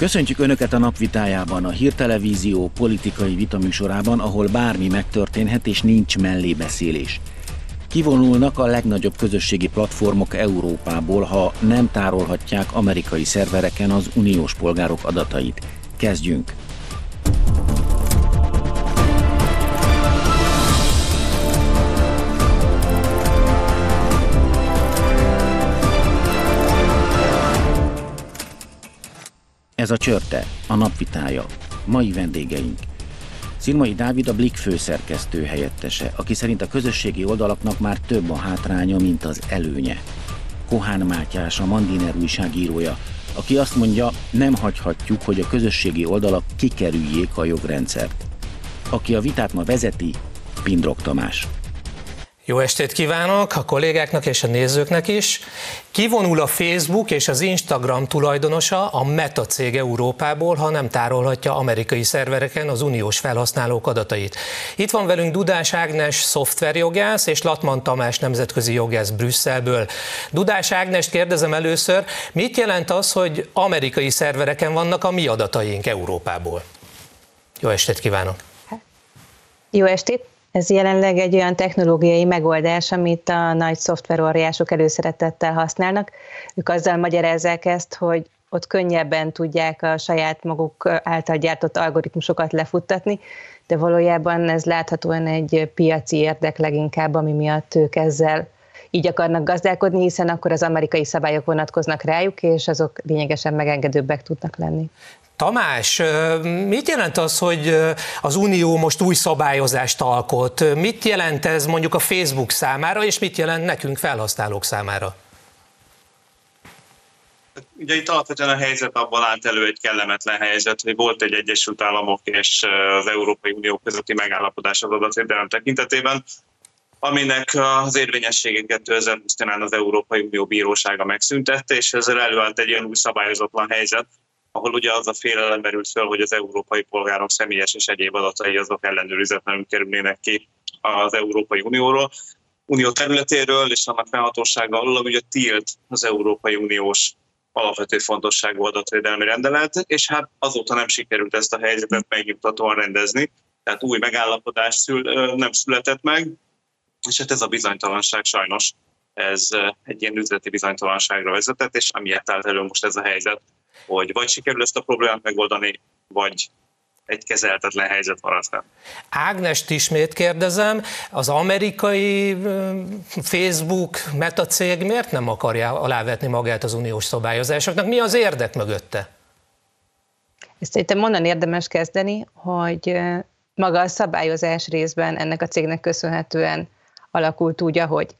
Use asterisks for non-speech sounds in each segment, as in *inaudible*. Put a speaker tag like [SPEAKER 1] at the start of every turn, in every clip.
[SPEAKER 1] Köszöntjük Önöket a napvitájában, a hírtelevízió politikai vitaműsorában, ahol bármi megtörténhet és nincs mellébeszélés. Kivonulnak a legnagyobb közösségi platformok Európából, ha nem tárolhatják amerikai szervereken az uniós polgárok adatait. Kezdjünk! Ez a Csörte, a napvitája. Mai vendégeink. Szirmai Dávid a Blik főszerkesztő helyettese, aki szerint a közösségi oldalaknak már több a hátránya, mint az előnye. Kohán Mátyás, a Mandiner újságírója, aki azt mondja, nem hagyhatjuk, hogy a közösségi oldalak kikerüljék a jogrendszert. Aki a vitát ma vezeti, Pindrok Tamás.
[SPEAKER 2] Jó estét kívánok a kollégáknak és a nézőknek is. Kivonul a Facebook és az Instagram tulajdonosa a Meta cég Európából, ha nem tárolhatja amerikai szervereken az uniós felhasználók adatait. Itt van velünk Dudás Ágnes szoftverjogász és Latman Tamás nemzetközi jogász Brüsszelből. Dudás Ágnes kérdezem először, mit jelent az, hogy amerikai szervereken vannak a mi adataink Európából? Jó estét kívánok!
[SPEAKER 3] Jó estét! Ez jelenleg egy olyan technológiai megoldás, amit a nagy szoftverorjások előszeretettel használnak. Ők azzal magyarázzák ezt, hogy ott könnyebben tudják a saját maguk által gyártott algoritmusokat lefuttatni, de valójában ez láthatóan egy piaci érdek leginkább, ami miatt ők ezzel így akarnak gazdálkodni, hiszen akkor az amerikai szabályok vonatkoznak rájuk, és azok lényegesen megengedőbbek tudnak lenni.
[SPEAKER 2] Tamás, mit jelent az, hogy az Unió most új szabályozást alkot? Mit jelent ez mondjuk a Facebook számára, és mit jelent nekünk felhasználók számára?
[SPEAKER 4] Ugye itt alapvetően a helyzet abban állt elő egy kellemetlen helyzet, hogy volt egy Egyesült Államok és az Európai Unió közötti megállapodás az adatvédelem tekintetében, aminek az érvényességét 2020 az Európai Unió Bírósága megszüntette, és ezzel előállt egy olyan új szabályozatlan helyzet, ahol ugye az a félelem merült föl, hogy az európai polgárok személyes és egyéb adatai azok ellenőrizetlenül kerülnének ki az Európai Unióról, Unió területéről és annak felhatósága alól, ugye tilt az Európai Uniós alapvető fontosságú adatvédelmi rendelet, és hát azóta nem sikerült ezt a helyzetet megnyugtatóan rendezni, tehát új megállapodás szül, nem született meg, és hát ez a bizonytalanság sajnos ez egy ilyen üzleti bizonytalanságra vezetett, és amiért állt elő most ez a helyzet, hogy vagy sikerül ezt a problémát megoldani, vagy egy kezelhetetlen helyzet marad fel.
[SPEAKER 2] Ágnest ismét kérdezem, az amerikai Facebook meta cég miért nem akarja alávetni magát az uniós szabályozásoknak? Mi az érdek mögötte?
[SPEAKER 3] Ezt szerintem onnan érdemes kezdeni, hogy maga a szabályozás részben ennek a cégnek köszönhetően alakult úgy, ahogy.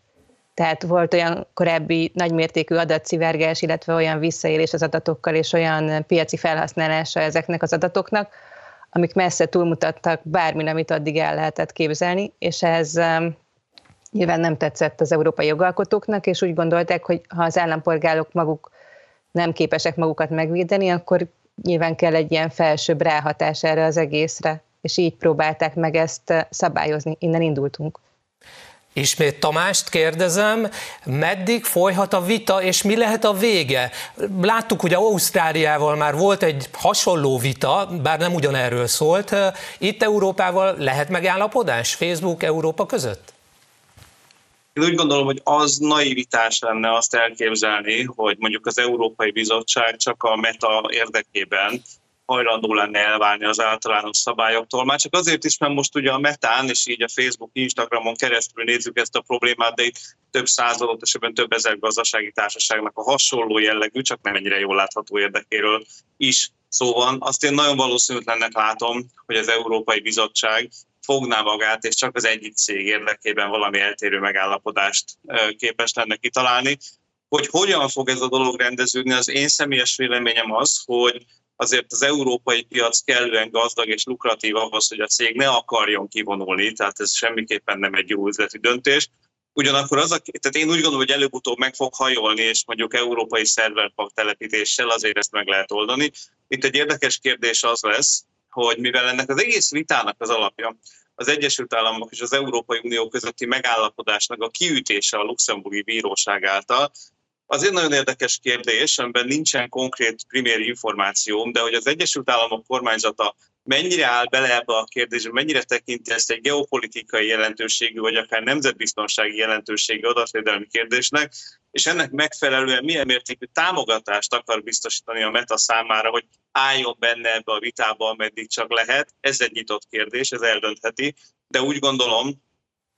[SPEAKER 3] Tehát volt olyan korábbi nagymértékű adatszivárgás, illetve olyan visszaélés az adatokkal, és olyan piaci felhasználása ezeknek az adatoknak, amik messze túlmutattak bármin, amit addig el lehetett képzelni, és ez nyilván nem tetszett az európai jogalkotóknak, és úgy gondolták, hogy ha az állampolgárok maguk nem képesek magukat megvédeni, akkor nyilván kell egy ilyen felsőbb ráhatás erre az egészre, és így próbálták meg ezt szabályozni, innen indultunk.
[SPEAKER 2] Ismét Tamást kérdezem, meddig folyhat a vita, és mi lehet a vége? Láttuk, hogy Ausztráliával már volt egy hasonló vita, bár nem ugyanerről szólt. Itt Európával lehet megállapodás Facebook Európa között?
[SPEAKER 4] Én úgy gondolom, hogy az naivitás lenne azt elképzelni, hogy mondjuk az Európai Bizottság csak a meta érdekében hajlandó lenne elválni az általános szabályoktól. Már csak azért is, mert most ugye a metán, és így a Facebook, Instagramon keresztül nézzük ezt a problémát, de itt több száz adott esetben több ezer gazdasági társaságnak a hasonló jellegű, csak nem ennyire jól látható érdekéről is szó van. Azt én nagyon valószínűtlennek látom, hogy az Európai Bizottság fogná magát, és csak az egyik cég érdekében valami eltérő megállapodást képes lenne kitalálni. Hogy hogyan fog ez a dolog rendeződni, az én személyes véleményem az, hogy azért az európai piac kellően gazdag és lukratív ahhoz, hogy a cég ne akarjon kivonulni, tehát ez semmiképpen nem egy jó üzleti döntés. Ugyanakkor az, a, tehát én úgy gondolom, hogy előbb-utóbb meg fog hajolni, és mondjuk európai szerverpak telepítéssel azért ezt meg lehet oldani. Itt egy érdekes kérdés az lesz, hogy mivel ennek az egész vitának az alapja az Egyesült Államok és az Európai Unió közötti megállapodásnak a kiütése a luxemburgi bíróság által, Az egy nagyon érdekes kérdés, amiben nincsen konkrét primér információm, de hogy az Egyesült Államok kormányzata mennyire áll bele ebbe a kérdésbe, mennyire tekinti ezt egy geopolitikai jelentőségű, vagy akár nemzetbiztonsági jelentőségű adatvédelmi kérdésnek, és ennek megfelelően milyen mértékű támogatást akar biztosítani a Meta számára, hogy álljon benne ebbe a vitába, ameddig csak lehet. Ez egy nyitott kérdés, ez eldöntheti, de úgy gondolom,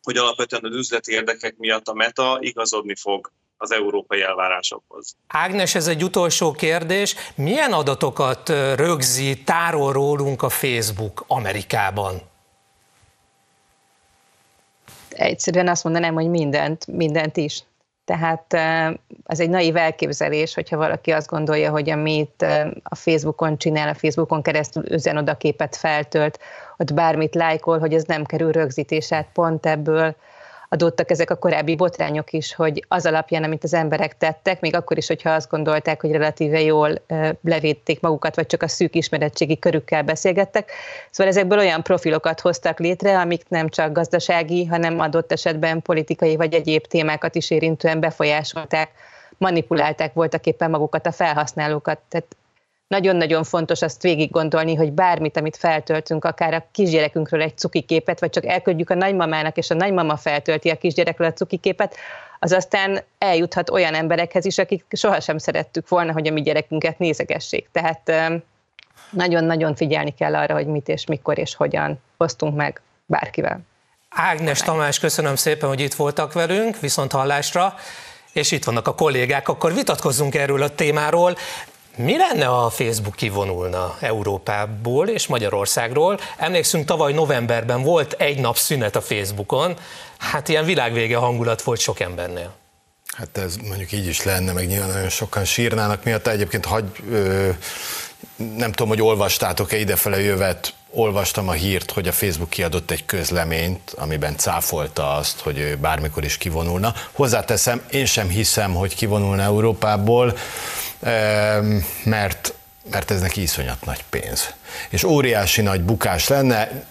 [SPEAKER 4] hogy alapvetően az üzleti érdekek miatt a Meta igazodni fog az európai elvárásokhoz.
[SPEAKER 2] Ágnes, ez egy utolsó kérdés. Milyen adatokat rögzít, tárol rólunk a Facebook Amerikában?
[SPEAKER 3] Egyszerűen azt mondanám, hogy mindent, mindent is. Tehát ez egy naív elképzelés, hogyha valaki azt gondolja, hogy amit a Facebookon csinál, a Facebookon keresztül üzen oda képet feltölt, ott bármit lájkol, hogy ez nem kerül rögzítésát, pont ebből adódtak ezek a korábbi botrányok is, hogy az alapján, amit az emberek tettek, még akkor is, hogyha azt gondolták, hogy relatíve jól levédték magukat, vagy csak a szűk ismeretségi körükkel beszélgettek. Szóval ezekből olyan profilokat hoztak létre, amik nem csak gazdasági, hanem adott esetben politikai vagy egyéb témákat is érintően befolyásolták, manipulálták voltak éppen magukat, a felhasználókat. Tehát nagyon-nagyon fontos azt végig gondolni, hogy bármit, amit feltöltünk, akár a kisgyerekünkről egy cukiképet, vagy csak elküldjük a nagymamának, és a nagymama feltölti a kisgyerekről a cukiképet, az aztán eljuthat olyan emberekhez is, akik sohasem szerettük volna, hogy a mi gyerekünket nézegessék. Tehát nagyon-nagyon figyelni kell arra, hogy mit és mikor és hogyan osztunk meg bárkivel.
[SPEAKER 2] Ágnes Tamás, köszönöm szépen, hogy itt voltak velünk, viszont hallásra és itt vannak a kollégák, akkor vitatkozzunk erről a témáról. Mi lenne, ha a Facebook kivonulna Európából és Magyarországról? Emlékszünk, tavaly novemberben volt egy nap szünet a Facebookon, hát ilyen világvége hangulat volt sok embernél.
[SPEAKER 5] Hát ez mondjuk így is lenne, meg nyilván nagyon sokan sírnának miatt. Egyébként hagy, ö, nem tudom, hogy olvastátok-e idefele jövet, olvastam a hírt, hogy a Facebook kiadott egy közleményt, amiben cáfolta azt, hogy ő bármikor is kivonulna. Hozzáteszem, én sem hiszem, hogy kivonulna Európából mert, mert ez neki iszonyat nagy pénz. És óriási nagy bukás lenne,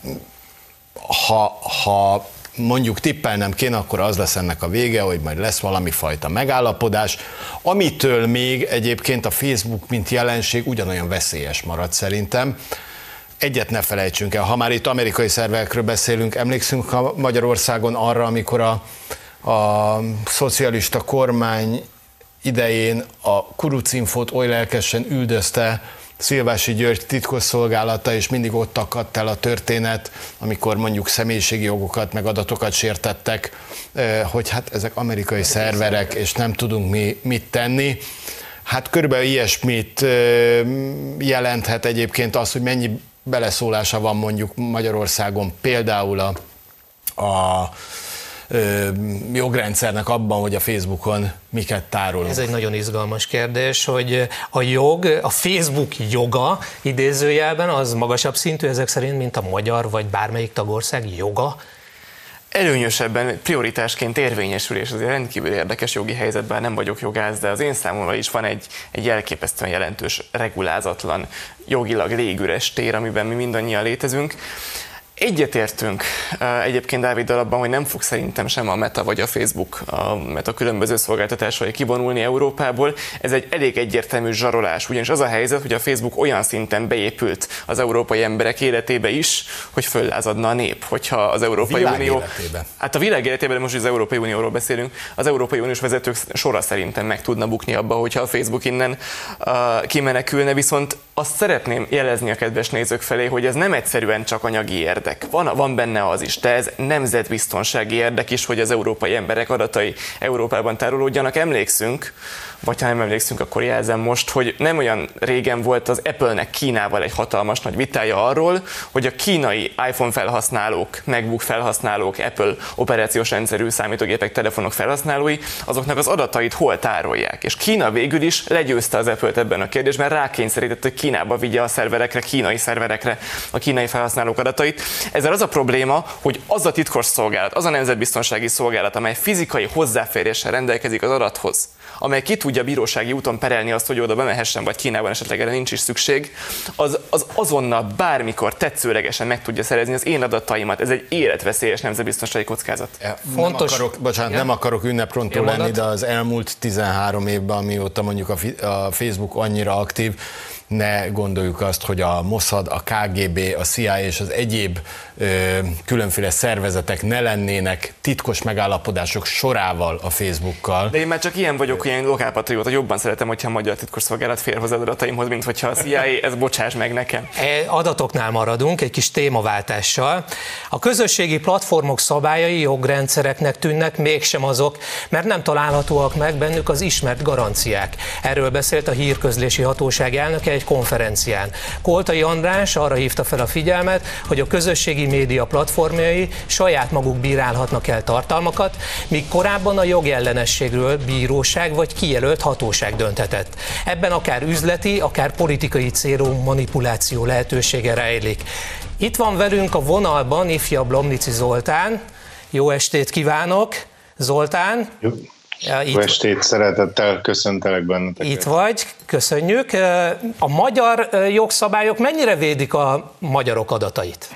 [SPEAKER 5] ha, ha mondjuk tippelnem kéne, akkor az lesz ennek a vége, hogy majd lesz valami fajta megállapodás, amitől még egyébként a Facebook, mint jelenség ugyanolyan veszélyes marad szerintem. Egyet ne felejtsünk el, ha már itt amerikai szervekről beszélünk, emlékszünk Magyarországon arra, amikor a, a szocialista kormány idején a kurucinfot oly lelkesen üldözte Szilvási György titkosszolgálata, és mindig ott akadt el a történet, amikor mondjuk személyiségi jogokat, meg adatokat sértettek, hogy hát ezek amerikai szerverek, és nem tudunk mi mit tenni. Hát körülbelül ilyesmit jelenthet egyébként az, hogy mennyi beleszólása van mondjuk Magyarországon például a, a jogrendszernek abban, hogy a Facebookon miket tárolunk?
[SPEAKER 2] Ez egy nagyon izgalmas kérdés, hogy a jog, a Facebook joga idézőjelben az magasabb szintű ezek szerint, mint a magyar vagy bármelyik tagország joga?
[SPEAKER 6] előnyösebben prioritásként érvényesül, és azért rendkívül érdekes jogi helyzetben nem vagyok jogász, de az én számomra is van egy, egy elképesztően jelentős, regulázatlan, jogilag légüres tér, amiben mi mindannyian létezünk. Egyetértünk egyébként Dávid abban, hogy nem fog szerintem sem a Meta vagy a Facebook, a Meta különböző szolgáltatásai kivonulni Európából. Ez egy elég egyértelmű zsarolás, ugyanis az a helyzet, hogy a Facebook olyan szinten beépült az európai emberek életébe is, hogy föllázadna a nép, hogyha az Európai
[SPEAKER 5] a
[SPEAKER 6] Unió...
[SPEAKER 5] Életébe.
[SPEAKER 6] Hát a világ életében, most az Európai Unióról beszélünk, az Európai Uniós vezetők sora szerintem meg tudna bukni abba, hogyha a Facebook innen uh, kimenekülne, viszont azt szeretném jelezni a kedves nézők felé, hogy ez nem egyszerűen csak anyagi érdek. Van, van benne az is, de ez nemzetbiztonsági érdek is, hogy az európai emberek adatai Európában tárolódjanak. Emlékszünk, vagy ha nem emlékszünk, akkor jelzem most, hogy nem olyan régen volt az Apple-nek Kínával egy hatalmas nagy vitája arról, hogy a kínai iPhone felhasználók, MacBook felhasználók, Apple operációs rendszerű számítógépek, telefonok felhasználói, azoknak az adatait hol tárolják. És Kína végül is legyőzte az Apple-t ebben a kérdésben, rákényszerített, hogy Kínába vigye a szerverekre, kínai szerverekre a kínai felhasználók adatait. Ezzel az a probléma, hogy az a titkos szolgálat, az a nemzetbiztonsági szolgálat, amely fizikai hozzáféréssel rendelkezik az adathoz, amely ki tudja bírósági úton perelni azt, hogy oda bemehessen, vagy Kínában esetleg erre nincs is szükség, az, az azonnal bármikor tetszőlegesen meg tudja szerezni az én adataimat. Ez egy életveszélyes nemzetbiztonsági kockázat.
[SPEAKER 5] Fontos. Nem akarok, bocsánat, ja. nem akarok ünneprontó lenni, de az elmúlt 13 évben, amióta mondjuk a, a Facebook annyira aktív, ne gondoljuk azt, hogy a Mossad, a KGB, a CIA és az egyéb ö, különféle szervezetek ne lennének titkos megállapodások sorával a Facebookkal.
[SPEAKER 6] De én már csak ilyen vagyok, ilyen lokálpatrióta, jobban szeretem, hogyha a magyar titkos szolgálat fér hozzá adataimhoz, mint hogyha a CIA, ez bocsáss meg nekem.
[SPEAKER 2] E, adatoknál maradunk, egy kis témaváltással. A közösségi platformok szabályai jogrendszereknek tűnnek, mégsem azok, mert nem találhatóak meg bennük az ismert garanciák. Erről beszélt a hírközlési hatóság elnöke egy konferencián. Koltai András arra hívta fel a figyelmet, hogy a közösségi média platformjai saját maguk bírálhatnak el tartalmakat, míg korábban a jogellenességről bíróság vagy kijelölt hatóság dönthetett. Ebben akár üzleti, akár politikai célú manipuláció lehetősége rejlik. Itt van velünk a vonalban ifjabb Lomnici Zoltán. Jó estét kívánok! Zoltán.
[SPEAKER 7] Jó. Ja, itt, estét, szeretettel köszöntelek benneteket.
[SPEAKER 2] Itt vagy, köszönjük. A magyar jogszabályok mennyire védik a magyarok adatait?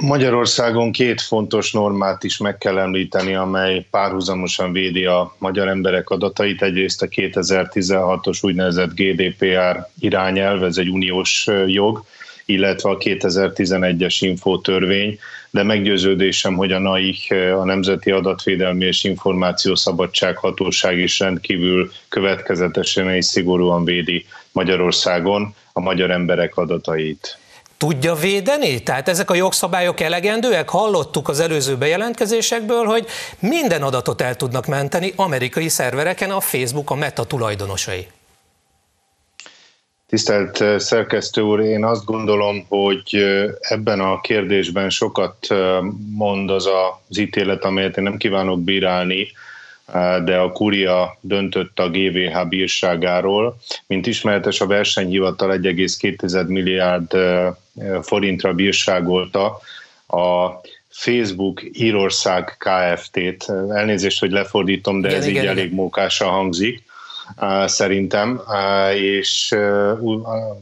[SPEAKER 7] Magyarországon két fontos normát is meg kell említeni, amely párhuzamosan védi a magyar emberek adatait. Egyrészt a 2016-os úgynevezett GDPR irányelv, ez egy uniós jog, illetve a 2011-es infótörvény, de meggyőződésem, hogy a NAIK, a Nemzeti Adatvédelmi és Információszabadság Hatóság is rendkívül következetesen és szigorúan védi Magyarországon a magyar emberek adatait
[SPEAKER 2] tudja védeni? Tehát ezek a jogszabályok elegendőek? Hallottuk az előző bejelentkezésekből, hogy minden adatot el tudnak menteni amerikai szervereken a Facebook, a Meta tulajdonosai.
[SPEAKER 7] Tisztelt eh, szerkesztő úr, én azt gondolom, hogy eh, ebben a kérdésben sokat eh, mond az az ítélet, amelyet én nem kívánok bírálni, de a Kuria döntött a GVH bírságáról. Mint ismeretes, a versenyhivatal 1,2 milliárd forintra bírságolta a Facebook Írország Kft-t. Elnézést, hogy lefordítom, de igen, ez igen, így igen. elég mókásan hangzik szerintem, és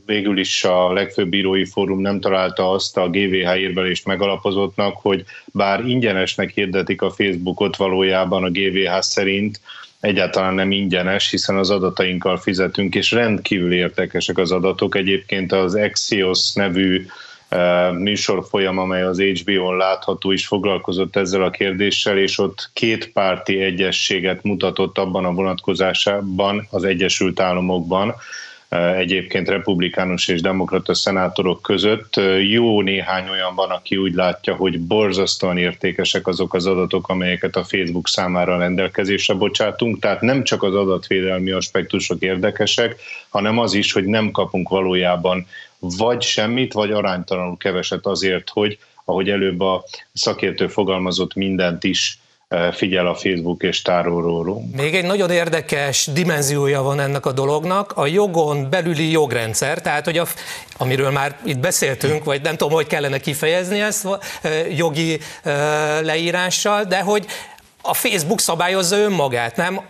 [SPEAKER 7] végül is a legfőbb bírói fórum nem találta azt a GVH érvelést megalapozottnak, hogy bár ingyenesnek hirdetik a Facebookot, valójában a GVH szerint egyáltalán nem ingyenes, hiszen az adatainkkal fizetünk, és rendkívül értekesek az adatok. Egyébként az Axios nevű műsorfolyam, amely az HBO-n látható is foglalkozott ezzel a kérdéssel, és ott két párti egyességet mutatott abban a vonatkozásában az Egyesült Államokban, egyébként republikánus és demokrata szenátorok között. Jó néhány olyan van, aki úgy látja, hogy borzasztóan értékesek azok az adatok, amelyeket a Facebook számára rendelkezésre bocsátunk. Tehát nem csak az adatvédelmi aspektusok érdekesek, hanem az is, hogy nem kapunk valójában vagy semmit, vagy aránytalanul keveset azért, hogy ahogy előbb a szakértő fogalmazott, mindent is e, figyel a Facebook és tárolólunk.
[SPEAKER 2] Még egy nagyon érdekes dimenziója van ennek a dolognak, a jogon belüli jogrendszer, tehát hogy a, amiről már itt beszéltünk, vagy nem tudom, hogy kellene kifejezni ezt e, jogi e, leírással, de hogy a Facebook szabályozza önmagát, nem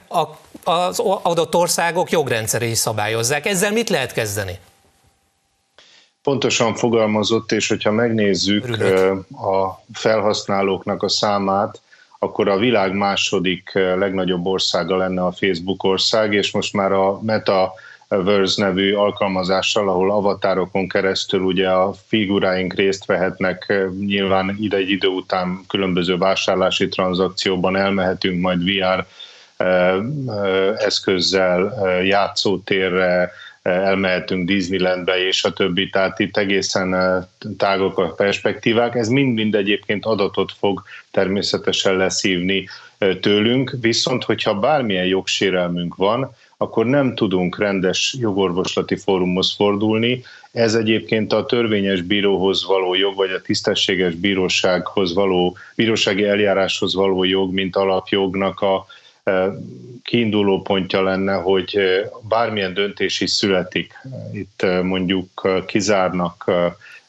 [SPEAKER 2] az adott országok jogrendszerei szabályozzák. Ezzel mit lehet kezdeni?
[SPEAKER 7] Pontosan fogalmazott, és hogyha megnézzük Örülök. a felhasználóknak a számát, akkor a világ második legnagyobb országa lenne a Facebook ország, és most már a Metaverse nevű alkalmazással, ahol avatárokon keresztül ugye a figuráink részt vehetnek, nyilván ide egy idő után különböző vásárlási tranzakcióban elmehetünk majd VR eszközzel, játszótérre, elmehetünk Disneylandbe és a többi, tehát itt egészen eh, tágok a perspektívák. Ez mind-mind egyébként adatot fog természetesen leszívni eh, tőlünk, viszont hogyha bármilyen jogsérelmünk van, akkor nem tudunk rendes jogorvoslati fórumhoz fordulni. Ez egyébként a törvényes bíróhoz való jog, vagy a tisztességes bírósághoz való, bírósági eljáráshoz való jog, mint alapjognak a kiinduló pontja lenne, hogy bármilyen döntés is születik, itt mondjuk kizárnak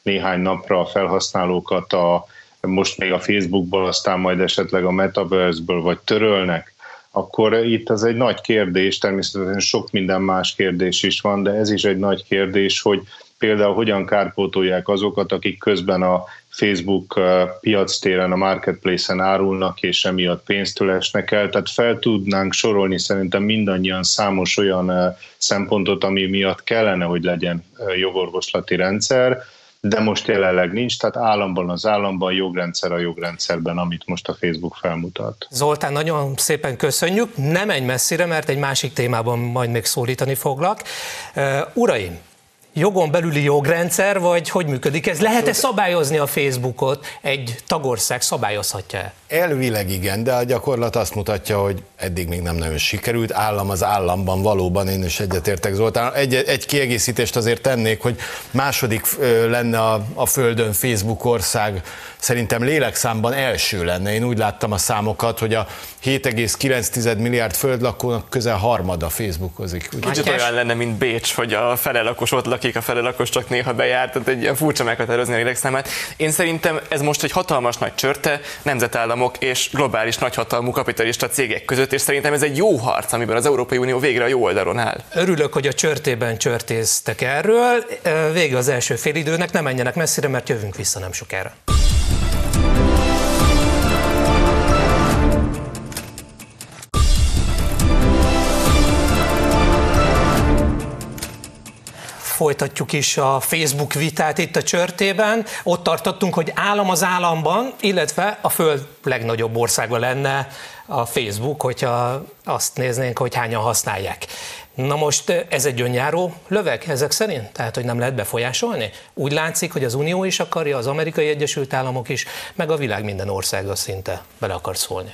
[SPEAKER 7] néhány napra a felhasználókat a, most még a Facebookból, aztán majd esetleg a Metaverse-ből, vagy törölnek akkor itt az egy nagy kérdés, természetesen sok minden más kérdés is van, de ez is egy nagy kérdés, hogy például hogyan kárpótolják azokat, akik közben a Facebook piactéren, a marketplace-en árulnak, és emiatt pénztől esnek el. Tehát fel tudnánk sorolni szerintem mindannyian számos olyan szempontot, ami miatt kellene, hogy legyen jogorvoslati rendszer, de most jelenleg nincs, tehát államban az államban, jogrendszer a jogrendszerben, amit most a Facebook felmutat.
[SPEAKER 2] Zoltán, nagyon szépen köszönjük. Nem menj messzire, mert egy másik témában majd még szólítani foglak. Uraim, jogon belüli jogrendszer, vagy hogy működik ez? Lehet-e szabályozni a Facebookot? Egy tagország szabályozhatja-e?
[SPEAKER 5] Elvileg igen, de a gyakorlat azt mutatja, hogy eddig még nem nagyon sikerült. Állam az államban valóban, én is egyetértek Zoltán. Egy, egy kiegészítést azért tennék, hogy második lenne a, a Földön Facebook ország, szerintem lélekszámban első lenne. Én úgy láttam a számokat, hogy a 7,9 milliárd földlakónak közel harmada Facebookozik.
[SPEAKER 6] Kicsit olyan lenne, mint Bécs, hogy a felelakos ott lakik, a felelakos csak néha bejárt, tehát egy ilyen furcsa meghatározni a lélekszámát. Én szerintem ez most egy hatalmas nagy csörte nemzetállamok és globális nagyhatalmú kapitalista cégek között, és szerintem ez egy jó harc, amiben az Európai Unió végre a jó oldalon áll.
[SPEAKER 2] Örülök, hogy a csörtében csörtéztek erről. Vége az első félidőnek, ne menjenek messzire, mert jövünk vissza nem sokára. Folytatjuk is a Facebook vitát itt a csörtében. Ott tartottunk, hogy állam az államban, illetve a föld legnagyobb országa lenne a Facebook, hogyha azt néznénk, hogy hányan használják. Na most ez egy önjáró löveg ezek szerint? Tehát, hogy nem lehet befolyásolni? Úgy látszik, hogy az Unió is akarja, az Amerikai Egyesült Államok is, meg a világ minden országa szinte bele akar szólni.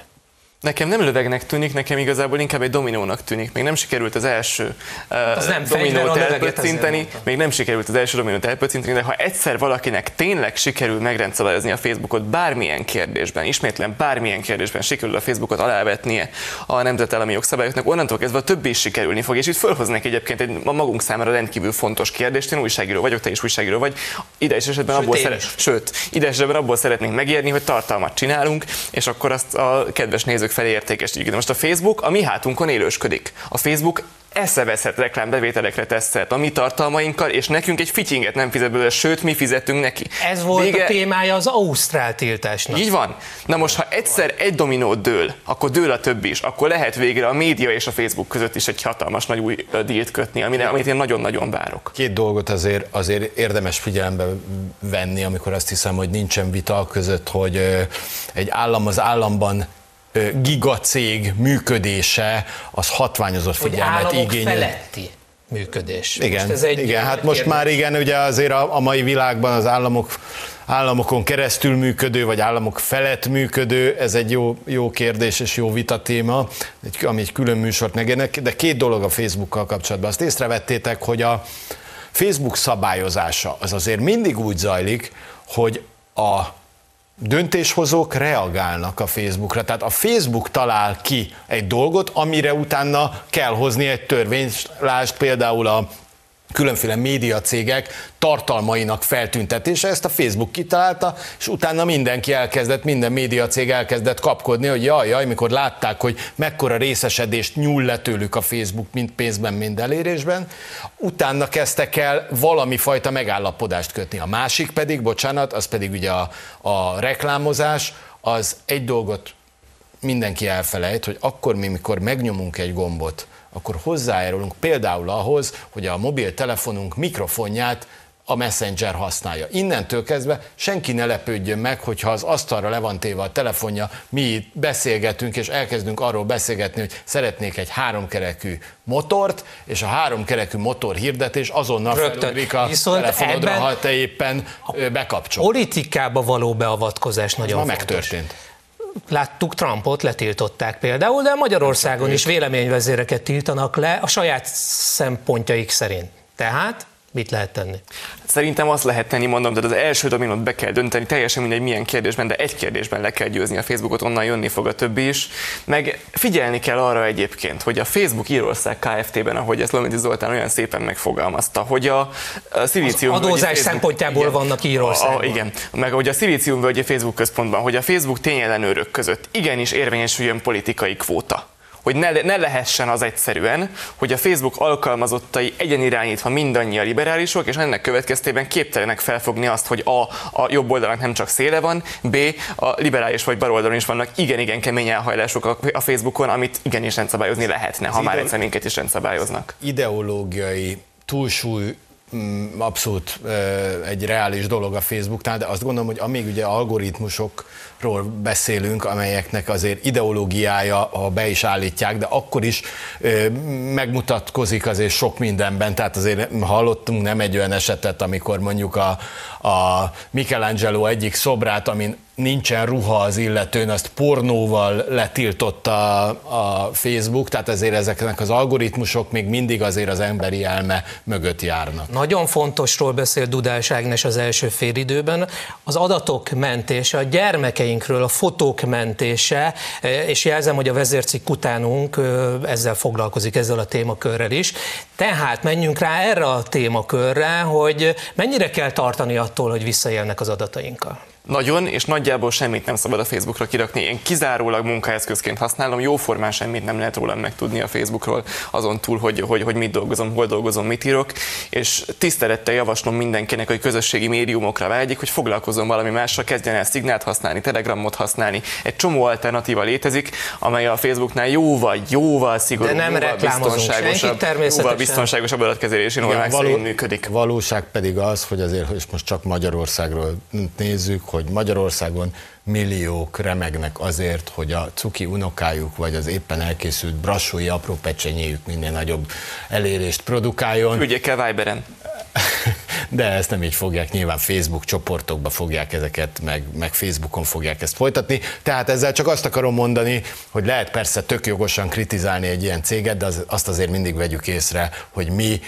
[SPEAKER 6] Nekem nem lövegnek tűnik, nekem igazából inkább egy dominónak tűnik. Még nem sikerült az első
[SPEAKER 2] az uh, nem dominót
[SPEAKER 6] elpöccinteni, még nem sikerült az első dominót elpöccinteni, de ha egyszer valakinek tényleg sikerül megrendszabályozni a Facebookot bármilyen kérdésben, ismétlen bármilyen kérdésben sikerül a Facebookot alávetnie a nemzetállami jogszabályoknak, onnantól kezdve a többi is sikerülni fog. És itt fölhoznak egyébként egy a magunk számára rendkívül fontos kérdést. Én újságíró vagyok, te is újságíró vagy. Ide is esetben sőt, abból szeret, sőt, ide esetben abból szeretnénk megérni, hogy tartalmat csinálunk, és akkor azt a kedves nézők felé értékesítjük. De most a Facebook a mi hátunkon élősködik. A Facebook eszeveszett reklámbevételekre tesz a mi tartalmainkkal, és nekünk egy fityinget nem fizet belőle, sőt, mi fizetünk neki.
[SPEAKER 2] Ez volt Vége... a témája az Ausztrál tiltásnak.
[SPEAKER 6] Így van. Na most, ha egyszer egy dominót dől, akkor dől a többi is, akkor lehet végre a média és a Facebook között is egy hatalmas nagy új dílt kötni, amire, amit én nagyon-nagyon várok.
[SPEAKER 5] Két dolgot azért, azért érdemes figyelembe venni, amikor azt hiszem, hogy nincsen vita között, hogy egy állam az államban gigacég működése az hatványozott figyelmet igényel.
[SPEAKER 2] feletti működés.
[SPEAKER 5] Igen, most ez egy igen hát most kérdés. már igen, ugye azért a, a mai világban az államok államokon keresztül működő, vagy államok felett működő, ez egy jó, jó kérdés és jó vita téma, ami egy külön műsort megérnek, de két dolog a Facebookkal kapcsolatban. Azt észrevettétek, hogy a Facebook szabályozása az azért mindig úgy zajlik, hogy a döntéshozók reagálnak a Facebookra. Tehát a Facebook talál ki egy dolgot, amire utána kell hozni egy törvényt, lásd például a különféle médiacégek tartalmainak feltüntetése, ezt a Facebook kitalálta, és utána mindenki elkezdett, minden médiacég elkezdett kapkodni, hogy jaj, jaj, mikor látták, hogy mekkora részesedést nyúl le tőlük a Facebook, mind pénzben, mind elérésben, utána kezdtek el valami fajta megállapodást kötni. A másik pedig, bocsánat, az pedig ugye a, a reklámozás, az egy dolgot mindenki elfelejt, hogy akkor mi, mikor megnyomunk egy gombot, akkor hozzájárulunk például ahhoz, hogy a mobiltelefonunk mikrofonját a Messenger használja. Innentől kezdve senki ne lepődjön meg, hogyha az asztalra le van téve a telefonja, mi itt beszélgetünk, és elkezdünk arról beszélgetni, hogy szeretnék egy háromkerekű motort, és a háromkerekű motor hirdetés azonnal felugrik a Viszont telefonodra, ha te éppen bekapcsol.
[SPEAKER 2] Politikába való beavatkozás nagyon
[SPEAKER 5] ma
[SPEAKER 2] fontos.
[SPEAKER 5] megtörtént.
[SPEAKER 2] Láttuk, Trumpot letiltották például, de Magyarországon is véleményvezéreket tiltanak le a saját szempontjaik szerint. Tehát mit lehet tenni?
[SPEAKER 6] Szerintem azt lehet tenni, mondom, de az első dominót be kell dönteni, teljesen mindegy milyen kérdésben, de egy kérdésben le kell győzni a Facebookot, onnan jönni fog a többi is. Meg figyelni kell arra egyébként, hogy a Facebook Írország Kft-ben, ahogy ezt Lomidi Zoltán olyan szépen megfogalmazta, hogy a, a szilícium...
[SPEAKER 2] Az adózás Facebook, szempontjából igen, vannak Írországban.
[SPEAKER 6] A, igen, meg hogy a szilícium völgyi Facebook központban, hogy a Facebook tényellenőrök között igenis érvényesüljön politikai kvóta hogy ne, ne lehessen az egyszerűen, hogy a Facebook alkalmazottai egyenirányítva mindannyian liberálisok, és ennek következtében képtelenek felfogni azt, hogy A. a jobb oldalnak nem csak széle van, B. a liberális vagy baloldalon is vannak igen-igen kemény elhajlások a Facebookon, amit igenis rendszabályozni lehetne, ha már egyszer minket is rendszabályoznak.
[SPEAKER 5] Ideológiai túlsúly abszolút egy reális dolog a Facebooknál, de azt gondolom, hogy amíg ugye algoritmusokról beszélünk, amelyeknek azért ideológiája, ha be is állítják, de akkor is megmutatkozik azért sok mindenben, tehát azért hallottunk nem egy olyan esetet, amikor mondjuk a, a Michelangelo egyik szobrát, amin nincsen ruha az illetőn, azt pornóval letiltotta a Facebook, tehát ezért ezeknek az algoritmusok még mindig azért az emberi elme mögött járnak.
[SPEAKER 2] Nagyon fontosról beszél Dudás Ágnes az első félidőben, az adatok mentése, a gyermekeinkről, a fotók mentése, és jelzem, hogy a vezércikk utánunk ezzel foglalkozik, ezzel a témakörrel is. Tehát menjünk rá erre a témakörre, hogy mennyire kell tartani attól, hogy visszaélnek az adatainkkal.
[SPEAKER 6] Nagyon, és nagyjából semmit nem szabad a Facebookra kirakni. Én kizárólag munkaeszközként használom, jóformán semmit nem lehet rólam megtudni a Facebookról, azon túl, hogy, hogy, hogy mit dolgozom, hol dolgozom, mit írok, és tisztelettel javaslom mindenkinek, hogy közösségi médiumokra vágyik, hogy foglalkozom valami mással, kezdjen el Szignált használni, Telegramot használni. Egy csomó alternatíva létezik, amely a Facebooknál jóval, jóval szigorúbb,
[SPEAKER 2] De nem
[SPEAKER 6] jóval biztonságosabb, jóval biztonságosabb adatkezelési normák való, működik.
[SPEAKER 5] Valóság pedig az, hogy azért, és most csak Magyarországról nézzük, hogy Magyarországon milliók remegnek azért, hogy a cuki unokájuk, vagy az éppen elkészült brassói apró pecsenyéjük minél nagyobb elérést produkáljon.
[SPEAKER 6] Küldjék el Viberen. *laughs*
[SPEAKER 5] De ezt nem így fogják, nyilván Facebook csoportokba fogják ezeket, meg, meg Facebookon fogják ezt folytatni. Tehát ezzel csak azt akarom mondani, hogy lehet persze tök jogosan kritizálni egy ilyen céget, de az, azt azért mindig vegyük észre, hogy mi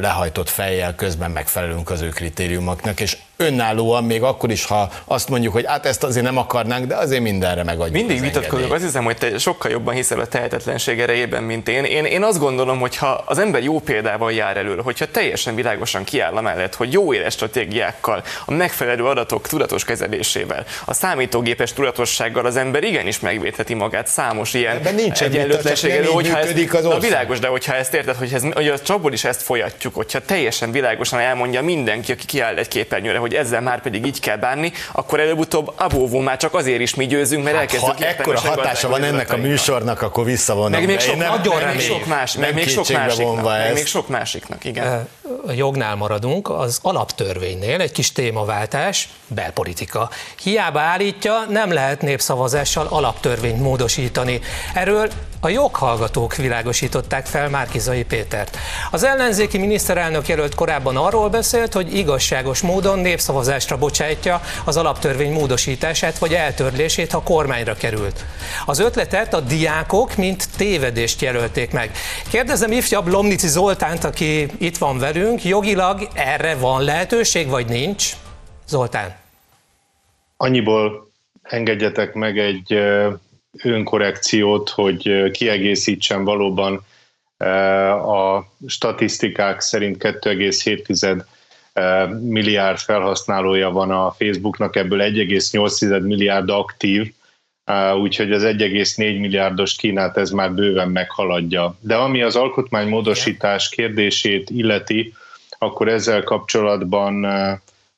[SPEAKER 5] lehajtott fejjel közben megfelelünk az ő kritériumoknak, és önállóan, még akkor is, ha azt mondjuk, hogy hát ezt azért nem akarnánk, de azért mindenre megadjuk.
[SPEAKER 6] Mindig vitatkozok, azt hiszem, hogy te sokkal jobban hiszel a tehetetlenség erejében, mint én. én. Én azt gondolom, hogy ha az ember jó példával jár elő, hogyha teljesen világosan kiáll mellett, hogy jó éles stratégiákkal, a megfelelő adatok tudatos kezelésével, a számítógépes tudatossággal az ember igenis megvédheti magát számos ilyen egyenlőtlenséggel, hogyha ez, az na, világos, de hogyha ezt érted, hogy, ez, hogy a csapból is ezt folyatjuk, hogyha teljesen világosan elmondja mindenki, aki kiáll egy képernyőre, hogy ezzel már pedig így kell bánni, akkor előbb-utóbb abóvó már csak azért is mi győzünk, mert hát,
[SPEAKER 5] elkezdjük Ha ekkora hatása van ennek a műsornak, akkor visszavonom.
[SPEAKER 6] Meg még sok, nem, nagyon meg még sok más, meg még sok másiknak, meg még sok másiknak, igen.
[SPEAKER 2] A jognál maradunk, az alaptörvénynél egy kis témaváltás, belpolitika. Hiába állítja, nem lehet népszavazással alaptörvényt módosítani. Erről a joghallgatók világosították fel Márkizai Pétert. Az ellenzéki miniszterelnök jelölt korábban arról beszélt, hogy igazságos módon népszavazásra bocsájtja az alaptörvény módosítását vagy eltörlését, ha kormányra került. Az ötletet a diákok mint tévedést jelölték meg. Kérdezem ifjabb Lomnici Zoltánt, aki itt van velünk, jogilag erre van lehetőség, vagy nincs? Zoltán.
[SPEAKER 7] Annyiból engedjetek meg egy önkorrekciót, hogy kiegészítsen valóban a statisztikák szerint 2,7 milliárd felhasználója van a Facebooknak, ebből 1,8 milliárd aktív, úgyhogy az 1,4 milliárdos Kínát ez már bőven meghaladja. De ami az alkotmánymódosítás kérdését illeti, akkor ezzel kapcsolatban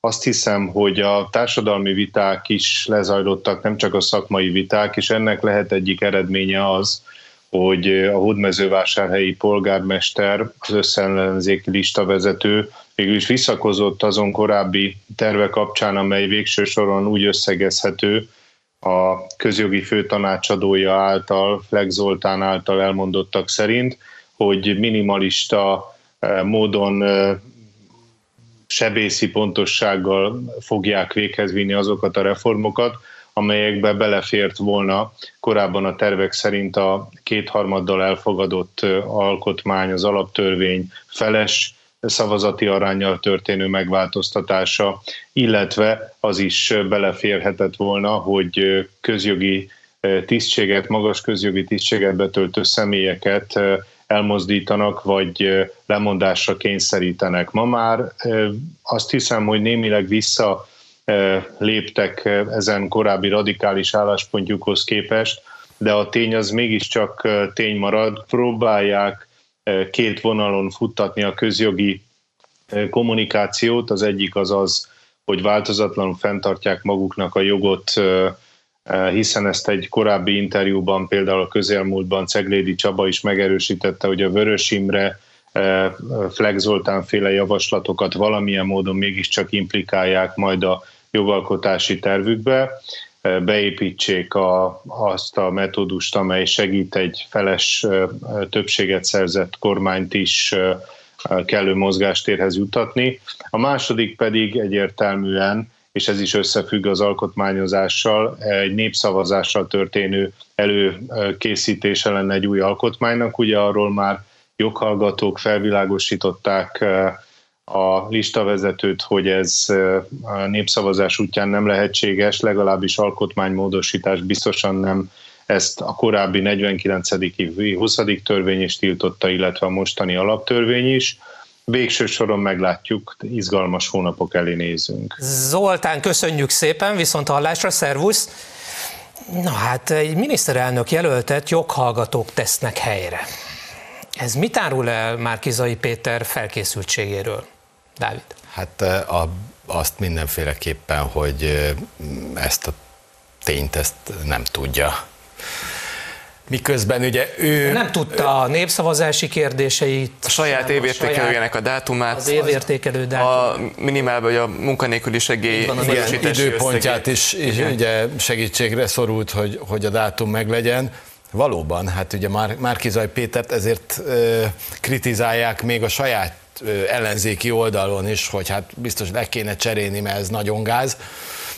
[SPEAKER 7] azt hiszem, hogy a társadalmi viták is lezajlottak, nem csak a szakmai viták, és ennek lehet egyik eredménye az, hogy a hódmezővásárhelyi polgármester, az összeellenzéki listavezető végül is visszakozott azon korábbi terve kapcsán, amely végső soron úgy összegezhető a közjogi főtanácsadója által, Flex Zoltán által elmondottak szerint, hogy minimalista eh, módon eh, sebészi pontossággal fogják véghez vinni azokat a reformokat, amelyekbe belefért volna korábban a tervek szerint a kétharmaddal elfogadott alkotmány, az alaptörvény feles szavazati arányjal történő megváltoztatása, illetve az is beleférhetett volna, hogy közjogi tisztséget, magas közjogi tisztséget betöltő személyeket elmozdítanak, vagy lemondásra kényszerítenek. Ma már azt hiszem, hogy némileg vissza léptek ezen korábbi radikális álláspontjukhoz képest, de a tény az mégiscsak tény marad. Próbálják két vonalon futtatni a közjogi kommunikációt. Az egyik az az, hogy változatlanul fenntartják maguknak a jogot, hiszen ezt egy korábbi interjúban, például a közelmúltban Ceglédi Csaba is megerősítette, hogy a Vörös Imre Flex Zoltán féle javaslatokat valamilyen módon mégiscsak implikálják majd a jogalkotási tervükbe, beépítsék a, azt a metódust, amely segít egy feles többséget szerzett kormányt is kellő mozgástérhez jutatni. A második pedig egyértelműen, és ez is összefügg az alkotmányozással, egy népszavazással történő előkészítése lenne egy új alkotmánynak. Ugye arról már joghallgatók felvilágosították a listavezetőt, hogy ez a népszavazás útján nem lehetséges, legalábbis alkotmánymódosítás biztosan nem ezt a korábbi 49. 20. törvény is tiltotta, illetve a mostani alaptörvény is. Végső soron meglátjuk, izgalmas hónapok elé nézünk.
[SPEAKER 2] Zoltán, köszönjük szépen, viszont hallásra, szervusz! Na hát, egy miniszterelnök jelöltet joghallgatók tesznek helyre. Ez mit árul el Márkizai Péter felkészültségéről? Dávid?
[SPEAKER 5] Hát a, azt mindenféleképpen, hogy ezt a tényt ezt nem tudja. Miközben ugye ő...
[SPEAKER 2] Nem tudta a népszavazási kérdéseit.
[SPEAKER 6] A saját évértékelőjének a dátumát.
[SPEAKER 2] Az évértékelő dátumát.
[SPEAKER 6] A minimálban, hogy a munkanélküli segély
[SPEAKER 5] időpontját is, is ugye segítségre szorult, hogy, hogy a dátum meglegyen. Valóban, hát ugye már Márkizaj Pétert ezért ö, kritizálják még a saját ö, ellenzéki oldalon is, hogy hát biztos le kéne cserélni, mert ez nagyon gáz.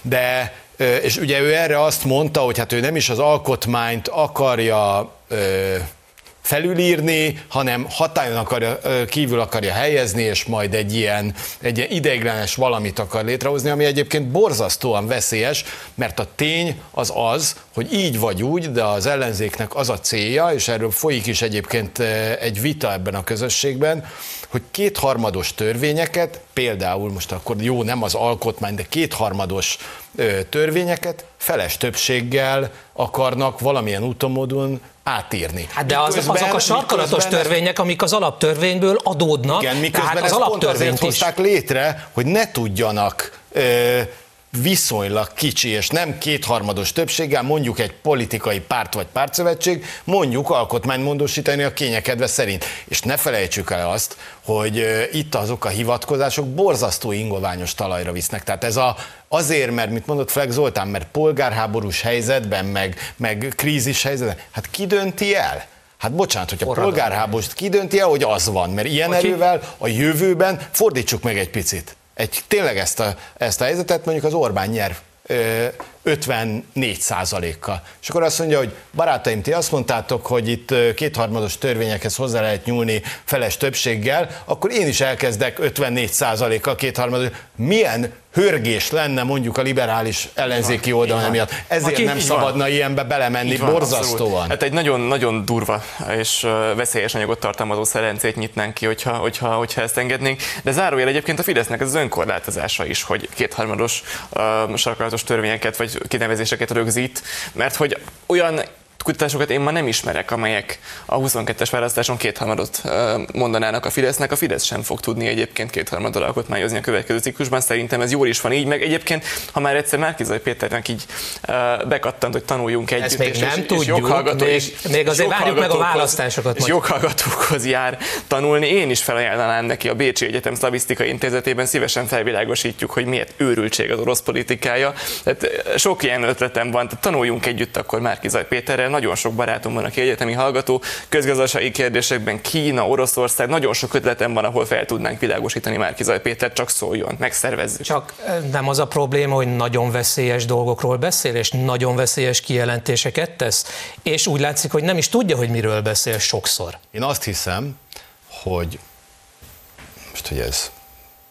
[SPEAKER 5] De és ugye ő erre azt mondta, hogy hát ő nem is az alkotmányt akarja felülírni, hanem hatályon akarja, kívül akarja helyezni, és majd egy ilyen, egy ilyen ideiglenes valamit akar létrehozni, ami egyébként borzasztóan veszélyes, mert a tény az az, hogy így vagy úgy, de az ellenzéknek az a célja, és erről folyik is egyébként egy vita ebben a közösségben, hogy kétharmados törvényeket, például most akkor jó, nem az alkotmány, de kétharmados törvényeket feles többséggel akarnak valamilyen úton módon átírni.
[SPEAKER 2] Hát de az, miközben, azok a sarkalatos törvények, amik az alaptörvényből adódnak,
[SPEAKER 5] igen, miközben tehát az alaptörvényt is. hozták létre, hogy ne tudjanak ö, viszonylag kicsi, és nem kétharmados többséggel, mondjuk egy politikai párt vagy pártszövetség, mondjuk alkotmánymódosítani a kényekedve szerint. És ne felejtsük el azt, hogy itt azok a hivatkozások borzasztó ingoványos talajra visznek. Tehát ez a, azért, mert, mit mondott Flex Zoltán, mert polgárháborús helyzetben, meg, meg krízis helyzetben, hát ki dönti el? Hát bocsánat, hogyha polgárháborúst ki dönti el, hogy az van, mert ilyen erővel a jövőben fordítsuk meg egy picit egy, tényleg ezt a, ezt a helyzetet mondjuk az Orbán nyer 54 százalékkal. És akkor azt mondja, hogy barátaim, ti azt mondtátok, hogy itt kétharmados törvényekhez hozzá lehet nyúlni feles többséggel, akkor én is elkezdek 54 százalékkal kétharmados. Milyen hörgés lenne mondjuk a liberális ellenzéki oldalon emiatt. Ezért Aki, nem szabadna van. ilyenbe belemenni van, borzasztóan. Abszolút.
[SPEAKER 6] Hát egy nagyon, nagyon durva és veszélyes anyagot tartalmazó szerencét nyitnánk ki, hogyha, hogyha, hogyha ezt engednénk. De zárójel egyébként a Fidesznek ez az önkorlátozása is, hogy kétharmados uh, sarkalatos törvényeket vagy kinevezéseket rögzít, mert hogy olyan kutatásokat én ma nem ismerek, amelyek a 22-es választáson kétharmadot mondanának a Fidesznek. A Fidesz sem fog tudni egyébként kétharmadot alkotmányozni a következő ciklusban. Szerintem ez jól is van így, meg egyébként, ha már egyszer Márkizai Péternek így bekattant, hogy tanuljunk együtt,
[SPEAKER 2] Ezt még és, nem és, tudjuk, és még, és még azért várjuk meg a választásokat.
[SPEAKER 6] És joghallgatókhoz jár tanulni. Én is felajánlanám neki a Bécsi Egyetem Szlavisztika Intézetében, szívesen felvilágosítjuk, hogy miért őrültség az orosz politikája. Tehát sok ilyen ötletem van, tehát tanuljunk együtt akkor Márkizaj Péterrel, nagyon sok barátom van, aki egyetemi hallgató, közgazdasági kérdésekben Kína, Oroszország, nagyon sok ötletem van, ahol fel tudnánk világosítani már Kizaj Péter, csak szóljon, megszervezzük.
[SPEAKER 2] Csak nem az a probléma, hogy nagyon veszélyes dolgokról beszél, és nagyon veszélyes kijelentéseket tesz, és úgy látszik, hogy nem is tudja, hogy miről beszél sokszor.
[SPEAKER 5] Én azt hiszem, hogy most, hogy ez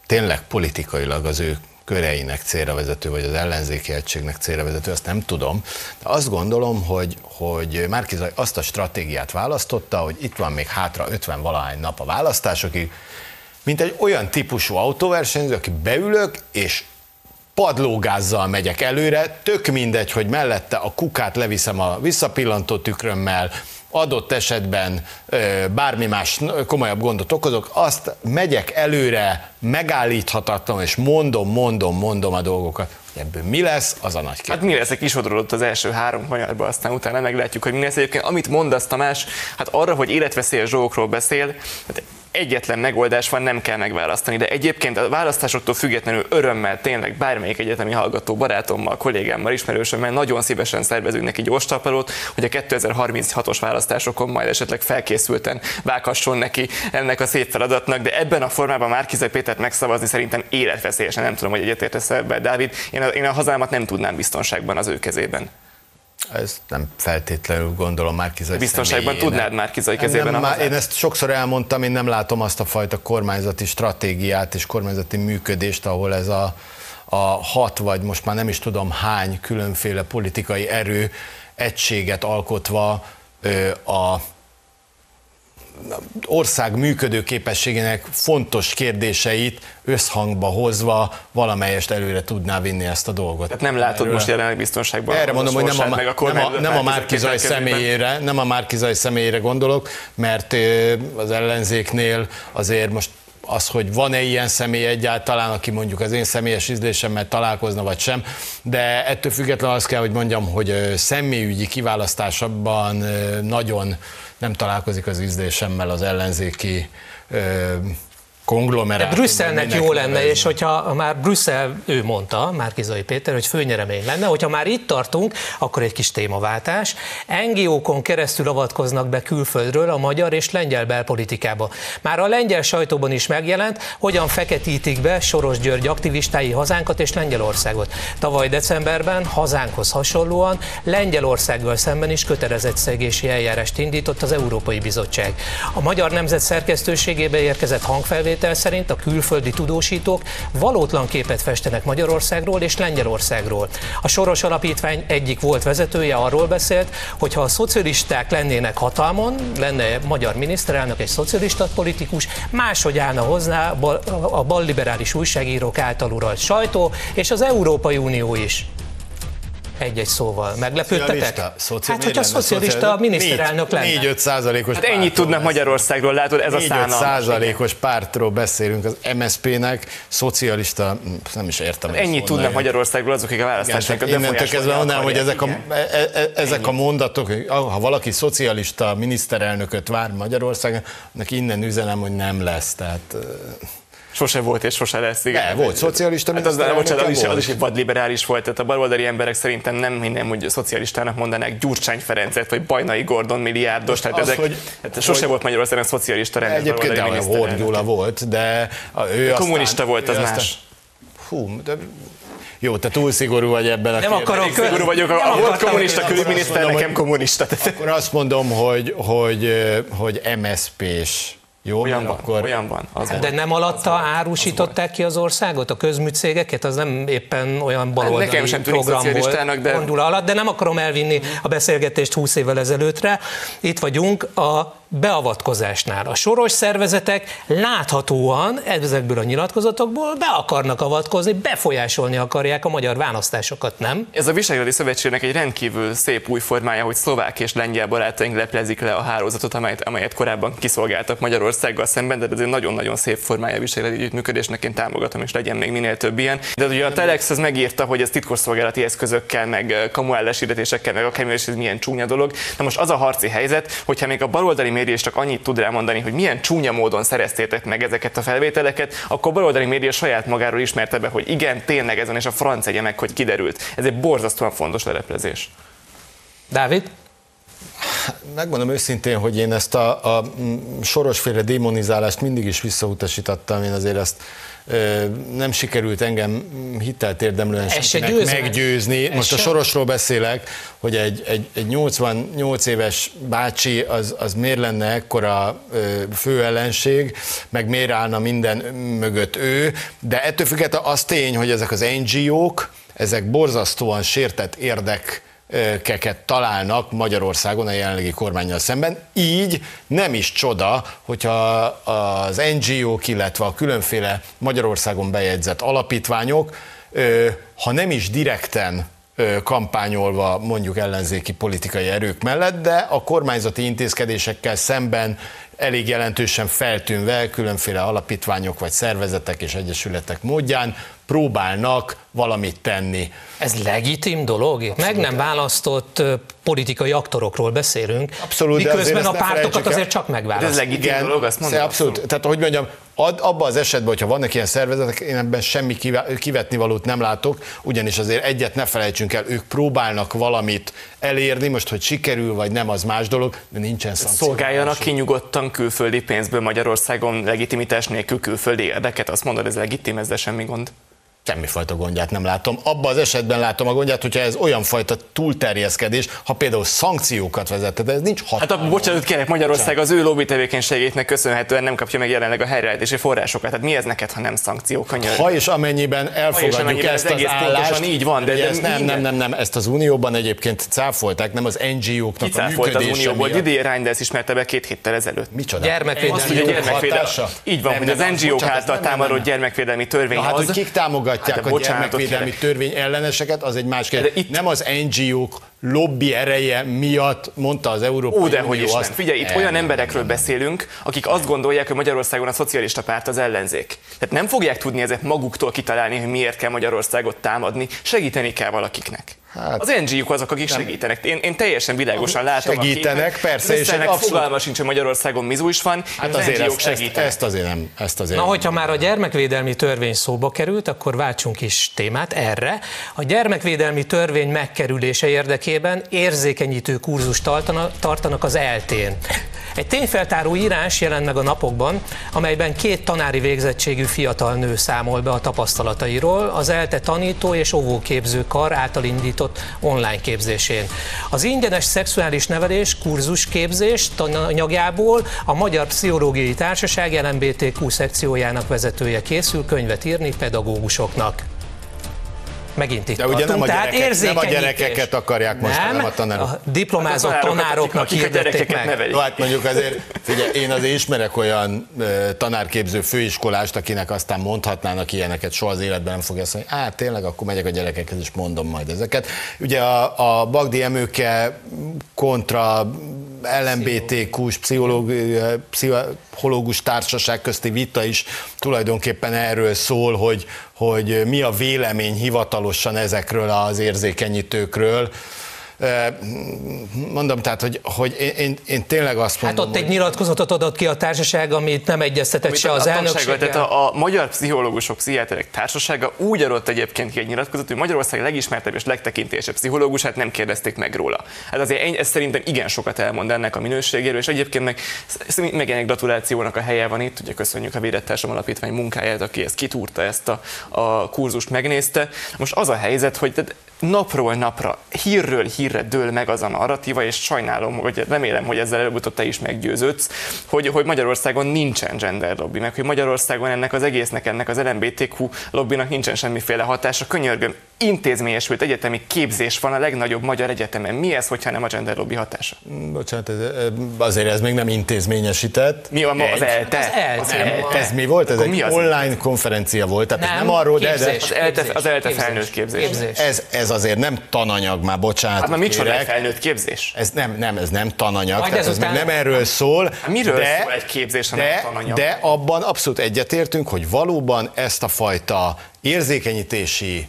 [SPEAKER 5] tényleg politikailag az ő köreinek célra vezető, vagy az ellenzéki egységnek célra vezető, azt nem tudom. De azt gondolom, hogy, hogy Márkizaj azt a stratégiát választotta, hogy itt van még hátra 50 valahány nap a választásokig, mint egy olyan típusú autóversenyző, aki beülök, és padlógázzal megyek előre, tök mindegy, hogy mellette a kukát leviszem a visszapillantó tükrömmel, adott esetben bármi más komolyabb gondot okozok, azt megyek előre, megállíthatatlan, és mondom, mondom, mondom a dolgokat. Ebből mi lesz, az a nagy kérdés.
[SPEAKER 6] Hát mi lesz, kisodródott az első három kanyarba, aztán utána meglátjuk, hogy mi lesz. Egyébként amit mondasz Tamás, hát arra, hogy életveszélyes dolgokról beszél, hát egyetlen megoldás van, nem kell megválasztani, de egyébként a választásoktól függetlenül örömmel tényleg bármelyik egyetemi hallgató barátommal, kollégámmal, ismerősömmel nagyon szívesen szervezünk neki gyorstapalót, hogy a 2036-os választásokon majd esetleg felkészülten vághasson neki ennek a szép feladatnak, de ebben a formában már Pétert megszavazni szerintem életveszélyesen, nem tudom, hogy egyetértesz ebben, Dávid, én a, én a hazámat nem tudnám biztonságban az ő kezében.
[SPEAKER 5] Ez nem feltétlenül gondolom Márkizai
[SPEAKER 6] Biztonságban tudnád Márkizai kezében nem, a
[SPEAKER 5] Én ezt sokszor elmondtam, én nem látom azt a fajta kormányzati stratégiát és kormányzati működést, ahol ez a, a hat vagy most már nem is tudom hány különféle politikai erő egységet alkotva a ország működő képességének fontos kérdéseit összhangba hozva valamelyest előre tudná vinni ezt a dolgot.
[SPEAKER 6] Tehát nem látod Erről. most jelenleg biztonságban.
[SPEAKER 5] Erre mondom, hogy nem a, meg a nem a, nem a Márkizaj személyére, nem a Márkizaj személyére gondolok, mert az ellenzéknél azért most az, hogy van-e ilyen személy egyáltalán, aki mondjuk az én személyes ízlésemmel találkozna, vagy sem, de ettől függetlenül azt kell, hogy mondjam, hogy személyügyi kiválasztásabban nagyon nem találkozik az ízlésemmel az ellenzéki konglomerátum.
[SPEAKER 2] Brüsszelnek jó lenne, és hogyha már Brüsszel, ő mondta, Márkizai Péter, hogy főnyeremény lenne, hogyha már itt tartunk, akkor egy kis témaváltás. NGO-kon keresztül avatkoznak be külföldről a magyar és lengyel belpolitikába. Már a lengyel sajtóban is megjelent, hogyan feketítik be Soros György aktivistái hazánkat és Lengyelországot. Tavaly decemberben hazánkhoz hasonlóan Lengyelországgal szemben is kötelezettszegési eljárást indított az Európai Bizottság. A Magyar Nemzet szerkesztőségébe érkezett hangfelvétel felvétel szerint a külföldi tudósítók valótlan képet festenek Magyarországról és Lengyelországról. A Soros Alapítvány egyik volt vezetője arról beszélt, hogy ha a szocialisták lennének hatalmon, lenne magyar miniszterelnök egy szocialista politikus, máshogy állna hozzá a balliberális újságírók által uralt sajtó, és az Európai Unió is egy-egy szóval. Meglepődtetek? Szoci... Hát, hogyha szocialista miniszterelnök lenne.
[SPEAKER 5] 4-5 százalékos
[SPEAKER 6] Hát ennyit tudnak Magyarországról, látod, ez a szánalmas.
[SPEAKER 5] százalékos pártról beszélünk, az MSZP-nek, szocialista, nem is értem. Hát
[SPEAKER 6] ennyit tudnak Magyarországról azok, akik a választásokat
[SPEAKER 5] Innentől kezdve mondanám, hogy ezek a, e- e- e- ezek a mondatok, ha valaki szocialista miniszterelnököt vár Magyarországon, neki innen üzenem, hogy nem lesz. Tehát
[SPEAKER 6] Sose volt és sose lesz. Igen.
[SPEAKER 5] Ne, volt szocialista,
[SPEAKER 6] hát az, de, bocsánat, az, is, az is egy vadliberális volt, tehát a baloldali emberek szerintem nem minden, hogy szocialistának mondanák Gyurcsány Ferencet, vagy Bajnai Gordon milliárdos, tehát az, ezek, hogy, hát sose hogy, volt Magyarországon szocialista rendes
[SPEAKER 5] Egyébként de a Hord Gyula volt, de ő
[SPEAKER 6] Kommunista
[SPEAKER 5] aztán,
[SPEAKER 6] volt, az más. Aztán,
[SPEAKER 5] hú, de jó, te túl szigorú vagy ebben a
[SPEAKER 6] Nem akarok, szigorú vagyok, a volt kommunista külügyminiszter, nekem kommunista.
[SPEAKER 5] Akkor azt mondom, hogy, hogy, hogy MSZP-s jó,
[SPEAKER 6] olyan van, akkor... olyan van.
[SPEAKER 2] Az hát de nem alatta árusították ki az országot, a közműcégeket? Az nem éppen olyan baloldali Nekem sem program volt de... alatt, de nem akarom elvinni a beszélgetést 20 évvel ezelőttre. Itt vagyunk a beavatkozásnál. A soros szervezetek láthatóan ezekből a nyilatkozatokból be akarnak avatkozni, befolyásolni akarják a magyar választásokat, nem?
[SPEAKER 6] Ez a Visegrádi Szövetségnek egy rendkívül szép új formája, hogy szlovák és lengyel barátaink leplezik le a hálózatot, amelyet, amelyet korábban kiszolgáltak Magyarországgal szemben, de ez egy nagyon-nagyon szép formája a Visegrádi együttműködésnek, én támogatom, és legyen még minél több ilyen. De ugye a Telex az megírta, hogy ez titkosszolgálati eszközökkel, meg kamuellesítetésekkel, meg akármilyen, ez milyen csúnya dolog. Na most az a harci helyzet, hogyha még a baloldali média csak annyit tud elmondani, hogy milyen csúnya módon szereztétek meg ezeket a felvételeket, akkor baloldali média saját magáról ismerte be, hogy igen, tényleg ezen, és a franc egye meg, hogy kiderült. Ez egy borzasztóan fontos leleplezés.
[SPEAKER 2] Dávid?
[SPEAKER 5] Megmondom őszintén, hogy én ezt a, a sorosféle démonizálást mindig is visszautasítottam, én azért ezt nem sikerült engem hitelt érdemlően meggyőzni. Ez Most a Sorosról beszélek, hogy egy, egy, egy 88 éves bácsi az, az miért lenne ekkora fő ellenség, meg miért állna minden mögött ő, de ettől függetlenül az tény, hogy ezek az NGO-k, ezek borzasztóan sértett érdek keket találnak Magyarországon a jelenlegi kormányjal szemben. Így nem is csoda, hogyha az NGO-k, illetve a különféle Magyarországon bejegyzett alapítványok, ha nem is direkten kampányolva mondjuk ellenzéki politikai erők mellett, de a kormányzati intézkedésekkel szemben elég jelentősen feltűnve különféle alapítványok vagy szervezetek és egyesületek módján próbálnak valamit tenni.
[SPEAKER 2] Ez legitim dolog? Meg nem választott politikai aktorokról beszélünk.
[SPEAKER 5] Abszolút.
[SPEAKER 2] Miközben a pártokat azért csak megválasztják.
[SPEAKER 6] Ez legitim Igen, dolog, azt mondom.
[SPEAKER 5] Abszolút. abszolút. Tehát, hogy mondjam, ad, abban az esetben, hogyha vannak ilyen szervezetek, én ebben semmi kivetni valót nem látok, ugyanis azért egyet ne felejtsünk el, ők próbálnak valamit elérni, most, hogy sikerül vagy nem, az más dolog, de nincsen szankció.
[SPEAKER 6] Szolgáljanak ki nyugodtan külföldi pénzből Magyarországon legitimitás nélkül külföldi érdeket, azt mondod, ez legitim, ez de semmi gond
[SPEAKER 5] semmifajta gondját nem látom. Abban az esetben látom a gondját, hogyha ez olyan fajta túlterjeszkedés, ha például szankciókat vezetett, de ez nincs hatalmas.
[SPEAKER 6] Hát a bocsánat, kérek, Magyarország az ő lobby tevékenységének köszönhetően nem kapja meg jelenleg a helyreállítási forrásokat. Tehát mi ez neked, ha nem szankció? Kanyar?
[SPEAKER 5] Ha és amennyiben elfogadjuk ha és amennyiben ezt az állást,
[SPEAKER 6] így van, de,
[SPEAKER 5] de ez nem, nem, nem, nem, ezt az Unióban egyébként cáfolták, nem az NGO-knak a működése
[SPEAKER 6] az Unióból? Didier Reinders ismerte be két héttel ezelőtt.
[SPEAKER 5] Micsoda?
[SPEAKER 6] Gyermekvédelmi, Így van, hogy az NGO-k által támadott gyermekvédelmi törvény
[SPEAKER 5] hát,
[SPEAKER 6] az.
[SPEAKER 5] kik támogatják hát, a gyermekvédelmi törvény elleneseket, az egy más kérdés. Itt... Nem az NGO-k lobby ereje miatt mondta az Európai
[SPEAKER 6] Ó, de hogy is azt. Figyelj, itt olyan emberekről beszélünk, akik azt gondolják, hogy Magyarországon a szocialista párt az ellenzék. Tehát nem fogják tudni ezek maguktól kitalálni, hogy miért kell Magyarországot támadni, segíteni kell valakiknek. Hát, az NGO-k azok, akik nem. segítenek. Én, én teljesen világosan látom.
[SPEAKER 5] Segítenek, a persze. És
[SPEAKER 6] abszolút... fogalma sincs, hogy Magyarországon mizu is van,
[SPEAKER 5] hát az azért ezt, ezt, ezt, azért nem. Ezt azért
[SPEAKER 2] Na, hogyha már a gyermekvédelmi törvény szóba került, akkor váltsunk is témát erre. A gyermekvédelmi törvény megkerülése érdekében érzékenyítő kurzust tartanak, tartanak az eltén. Egy tényfeltáró írás jelent meg a napokban, amelyben két tanári végzettségű fiatal nő számol be a tapasztalatairól az ELTE tanító és óvóképző kar által indított online képzésén. Az ingyenes szexuális nevelés kurzusképzés tananyagjából a Magyar Pszichológiai Társaság LMBTQ szekciójának vezetője készül könyvet írni pedagógusoknak megint itt
[SPEAKER 5] De ugye nem a, gyerekek, nem a gyerekeket akarják most, nem, hanem a tanárok. A
[SPEAKER 2] diplomázott hát a tanároknak akik, akik a gyerekeket meg.
[SPEAKER 5] Nevelik. Hát mondjuk azért, figyelj, én azért ismerek olyan tanárképző főiskolást, akinek aztán mondhatnának ilyeneket, soha az életben nem fogja mondani, hát tényleg, akkor megyek a gyerekekhez, és mondom majd ezeket. Ugye a, a Bagdi Emőke kontra LMBTQ-s pszichológus társaság közti vita is tulajdonképpen erről szól, hogy, hogy mi a vélemény hivatalosan ezekről az érzékenyítőkről. Mondom, tehát, hogy, hogy én, én, én tényleg azt mondom,
[SPEAKER 2] Hát ott egy nyilatkozatot adott ki a társaság, amit nem egyeztetett amit se az elnökséggel.
[SPEAKER 6] Tehát a, a Magyar Pszichológusok Pszichiáterek Társasága úgy adott egyébként ki egy nyilatkozatot, hogy Magyarország legismertebb és legtekintésebb pszichológusát nem kérdezték meg róla. Hát azért ez szerintem igen sokat elmond ennek a minőségéről, és egyébként meg, meg ennek gratulációnak a helye van itt, ugye köszönjük a Védettársam Alapítvány munkáját, aki ezt kitúrta, ezt a, a kurzust megnézte. Most az a helyzet, hogy napról napra, hírről hírre dől meg az a narratíva, és sajnálom, hogy remélem, hogy ezzel előbb-utóbb te is meggyőződsz, hogy, hogy Magyarországon nincsen gender lobby, meg hogy Magyarországon ennek az egésznek, ennek az LMBTQ lobbynak nincsen semmiféle hatása. Könyörgöm, intézményesült egyetemi képzés van a legnagyobb magyar egyetemen. Mi ez, hogyha nem a gender lobby hatása?
[SPEAKER 5] Bocsánat, ez, azért ez még nem intézményesített.
[SPEAKER 6] Mi a ma az ELTE? Az
[SPEAKER 5] ELTE. Ez, ez mi volt? Ez Akkor egy online konferencia volt, tehát nem, nem arról,
[SPEAKER 6] képzés, de, de az ELTE, az ELTE felnőtt képzés. képzés.
[SPEAKER 5] Ez, ez azért nem tananyag már, bocsánat. Hát
[SPEAKER 6] már micsoda felnőtt képzés?
[SPEAKER 5] Ez nem, nem, ez nem tananyag, tehát ez még nem erről szól.
[SPEAKER 6] Hát miről de, szól egy képzés,
[SPEAKER 5] de, tananyag? De abban abszolút egyetértünk, hogy valóban ezt a fajta érzékenyítési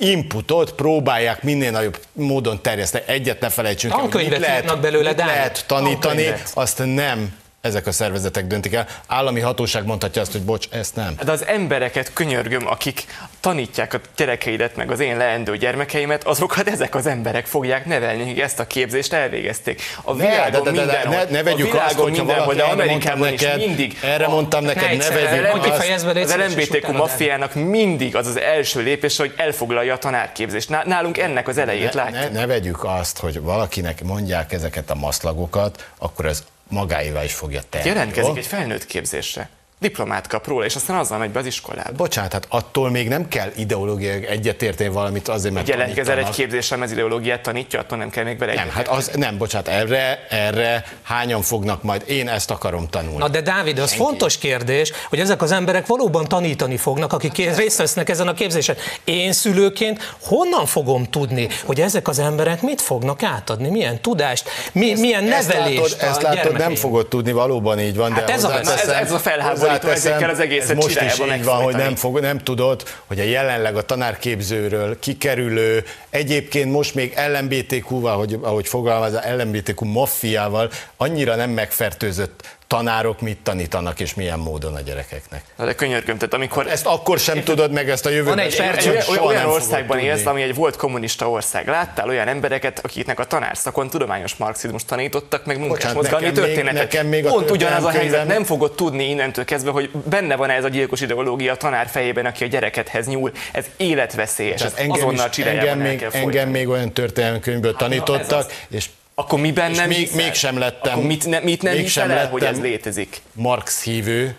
[SPEAKER 5] inputot próbálják minél nagyobb módon terjeszteni. Egyet ne felejtsünk
[SPEAKER 2] el, hogy mit lehet, belőle, mit
[SPEAKER 5] lehet tanítani, azt nem ezek a szervezetek döntik el. Állami hatóság mondhatja azt, hogy bocs, ezt nem.
[SPEAKER 6] De az embereket könyörgöm, akik tanítják a gyerekeidet, meg az én leendő gyermekeimet, azokat ezek az emberek fogják nevelni, hogy ezt a képzést elvégezték. A világon de, de, de, de,
[SPEAKER 5] ne, ne vegyük azt, hogy valaki de Amerikában neked, is mindig. Erre mondtam neked, ne vegyük
[SPEAKER 6] azt. Az LMBTQ maffiának mindig az az első lépés, hogy elfoglalja a tanárképzést. Nálunk ennek az elejét
[SPEAKER 5] ne,
[SPEAKER 6] látjuk.
[SPEAKER 5] Ne, ne vegyük azt, hogy valakinek mondják ezeket a maszlagokat, akkor ez magáévá is fogja tenni.
[SPEAKER 6] Jelentkezik egy felnőtt képzésre. Diplomát kap róla, és aztán azzal megy be az iskolába.
[SPEAKER 5] Bocsánat, hát attól még nem kell ideológiai egyetérteni valamit azért, mert
[SPEAKER 6] Jelentkezel egy képzésem, ez ideológiát tanítja, attól nem kell még bele
[SPEAKER 5] Nem, hát az, nem, bocsánat, erre, erre hányan fognak majd, én ezt akarom tanulni.
[SPEAKER 2] Na de Dávid, az
[SPEAKER 5] Senki.
[SPEAKER 2] fontos kérdés, hogy ezek az emberek valóban tanítani fognak, akik részt vesznek ezen a képzésen. Én szülőként honnan fogom tudni, hogy ezek az emberek mit fognak átadni, milyen tudást, mi, milyen
[SPEAKER 5] ezt
[SPEAKER 2] nevelést
[SPEAKER 5] látod, ezt látod, nem fogod tudni, valóban így van,
[SPEAKER 2] Hát
[SPEAKER 5] de
[SPEAKER 2] ez a-
[SPEAKER 6] ez- ez a felháborító,
[SPEAKER 5] hozzáteszem,
[SPEAKER 6] ezekkel az egészet
[SPEAKER 5] ez most is így van, hogy nem, fog, nem tudod, hogy a jelenleg a tanárképzőről kikerülő, egyébként most még LMBTQ-val, hogy, ahogy fogalmaz, LMBTQ maffiával annyira nem megfertőzött tanárok mit tanítanak és milyen módon a gyerekeknek.
[SPEAKER 6] De könyörgöm, tehát amikor
[SPEAKER 5] Ezt akkor sem tudod meg ezt a jövőben.
[SPEAKER 2] Van egy
[SPEAKER 5] Én
[SPEAKER 2] perc,
[SPEAKER 6] egy
[SPEAKER 5] soha
[SPEAKER 6] olyan, olyan
[SPEAKER 5] nem fogod
[SPEAKER 6] országban élsz, ami egy volt kommunista ország. Láttál olyan embereket, akiknek a tanárszakon tudományos marxizmus tanítottak, meg munkásmozgalmi történetet.
[SPEAKER 5] nekem még a
[SPEAKER 6] Pont ugyanaz a helyzet, nem fogod tudni innentől kezdve, hogy benne van ez a gyilkos ideológia a tanár fejében, aki a gyerekethez nyúl. Ez életveszélyes, ez
[SPEAKER 5] Tehát engem,
[SPEAKER 6] azonnal
[SPEAKER 5] is, engem, még, engem még olyan történelemkönyvből
[SPEAKER 6] ez
[SPEAKER 5] tanítottak,
[SPEAKER 6] az.
[SPEAKER 5] és
[SPEAKER 6] Akkor miben
[SPEAKER 5] és
[SPEAKER 6] nem
[SPEAKER 5] még-
[SPEAKER 6] hiszel?
[SPEAKER 5] mégsem lettem-
[SPEAKER 6] Akkor mit, ne, mit nem
[SPEAKER 5] mégsem
[SPEAKER 6] hiszel el, hogy ez létezik?
[SPEAKER 5] Marx hívő.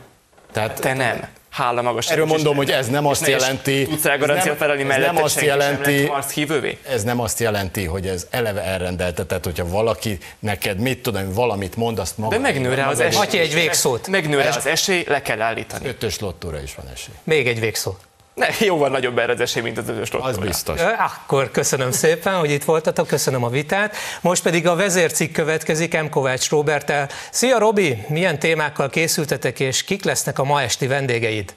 [SPEAKER 5] Tehát
[SPEAKER 6] Te nem. Hála magas.
[SPEAKER 5] Erről mondom, hogy ez nem azt jelenti-
[SPEAKER 6] Tudsz rá
[SPEAKER 5] nem-
[SPEAKER 6] felelni
[SPEAKER 5] ez
[SPEAKER 6] mellette,
[SPEAKER 5] nem azt jelenti-
[SPEAKER 6] Marx hívővé?
[SPEAKER 5] ez nem azt jelenti, hogy ez eleve elrendeltetett, hogyha valaki neked, mit tudom, valamit mond, azt maga.
[SPEAKER 6] De megnő rá az esély.
[SPEAKER 2] Matyi, egy végszót.
[SPEAKER 6] Megnő rá az esély, le kell állítani.
[SPEAKER 5] Ötös lottóra is van esély.
[SPEAKER 2] Még egy végszó.
[SPEAKER 6] Ne, jóval nagyobb erre az esély, mint az ötös
[SPEAKER 5] Az biztos.
[SPEAKER 2] Akkor köszönöm szépen, hogy itt voltatok, köszönöm a vitát. Most pedig a vezércikk következik M. Kovács Robertel. Szia Robi, milyen témákkal készültetek, és kik lesznek a ma esti vendégeid?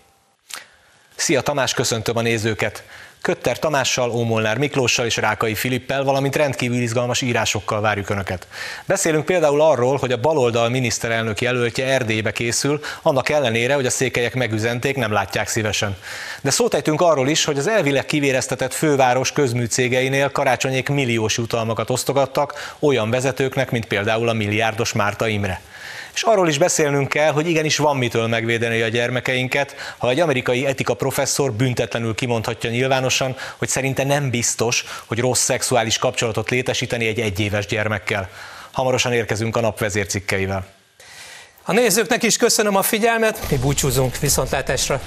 [SPEAKER 8] Szia Tamás, köszöntöm a nézőket! Kötter Tamással, Ómolnár Miklóssal és Rákai Filippel, valamint rendkívül izgalmas írásokkal várjuk Önöket. Beszélünk például arról, hogy a baloldal miniszterelnök jelöltje Erdélybe készül, annak ellenére, hogy a székelyek megüzenték, nem látják szívesen. De szót ejtünk arról is, hogy az elvileg kivéreztetett főváros közműcégeinél karácsonyék milliós jutalmakat osztogattak olyan vezetőknek, mint például a milliárdos Márta Imre. És arról is beszélnünk kell, hogy igenis van mitől megvédeni a gyermekeinket, ha egy amerikai etika professzor büntetlenül kimondhatja nyilvánosan, hogy szerinte nem biztos, hogy rossz szexuális kapcsolatot létesíteni egy egyéves gyermekkel. Hamarosan érkezünk a nap vezércikkeivel.
[SPEAKER 2] A nézőknek is köszönöm a figyelmet, mi búcsúzunk viszontlátásra.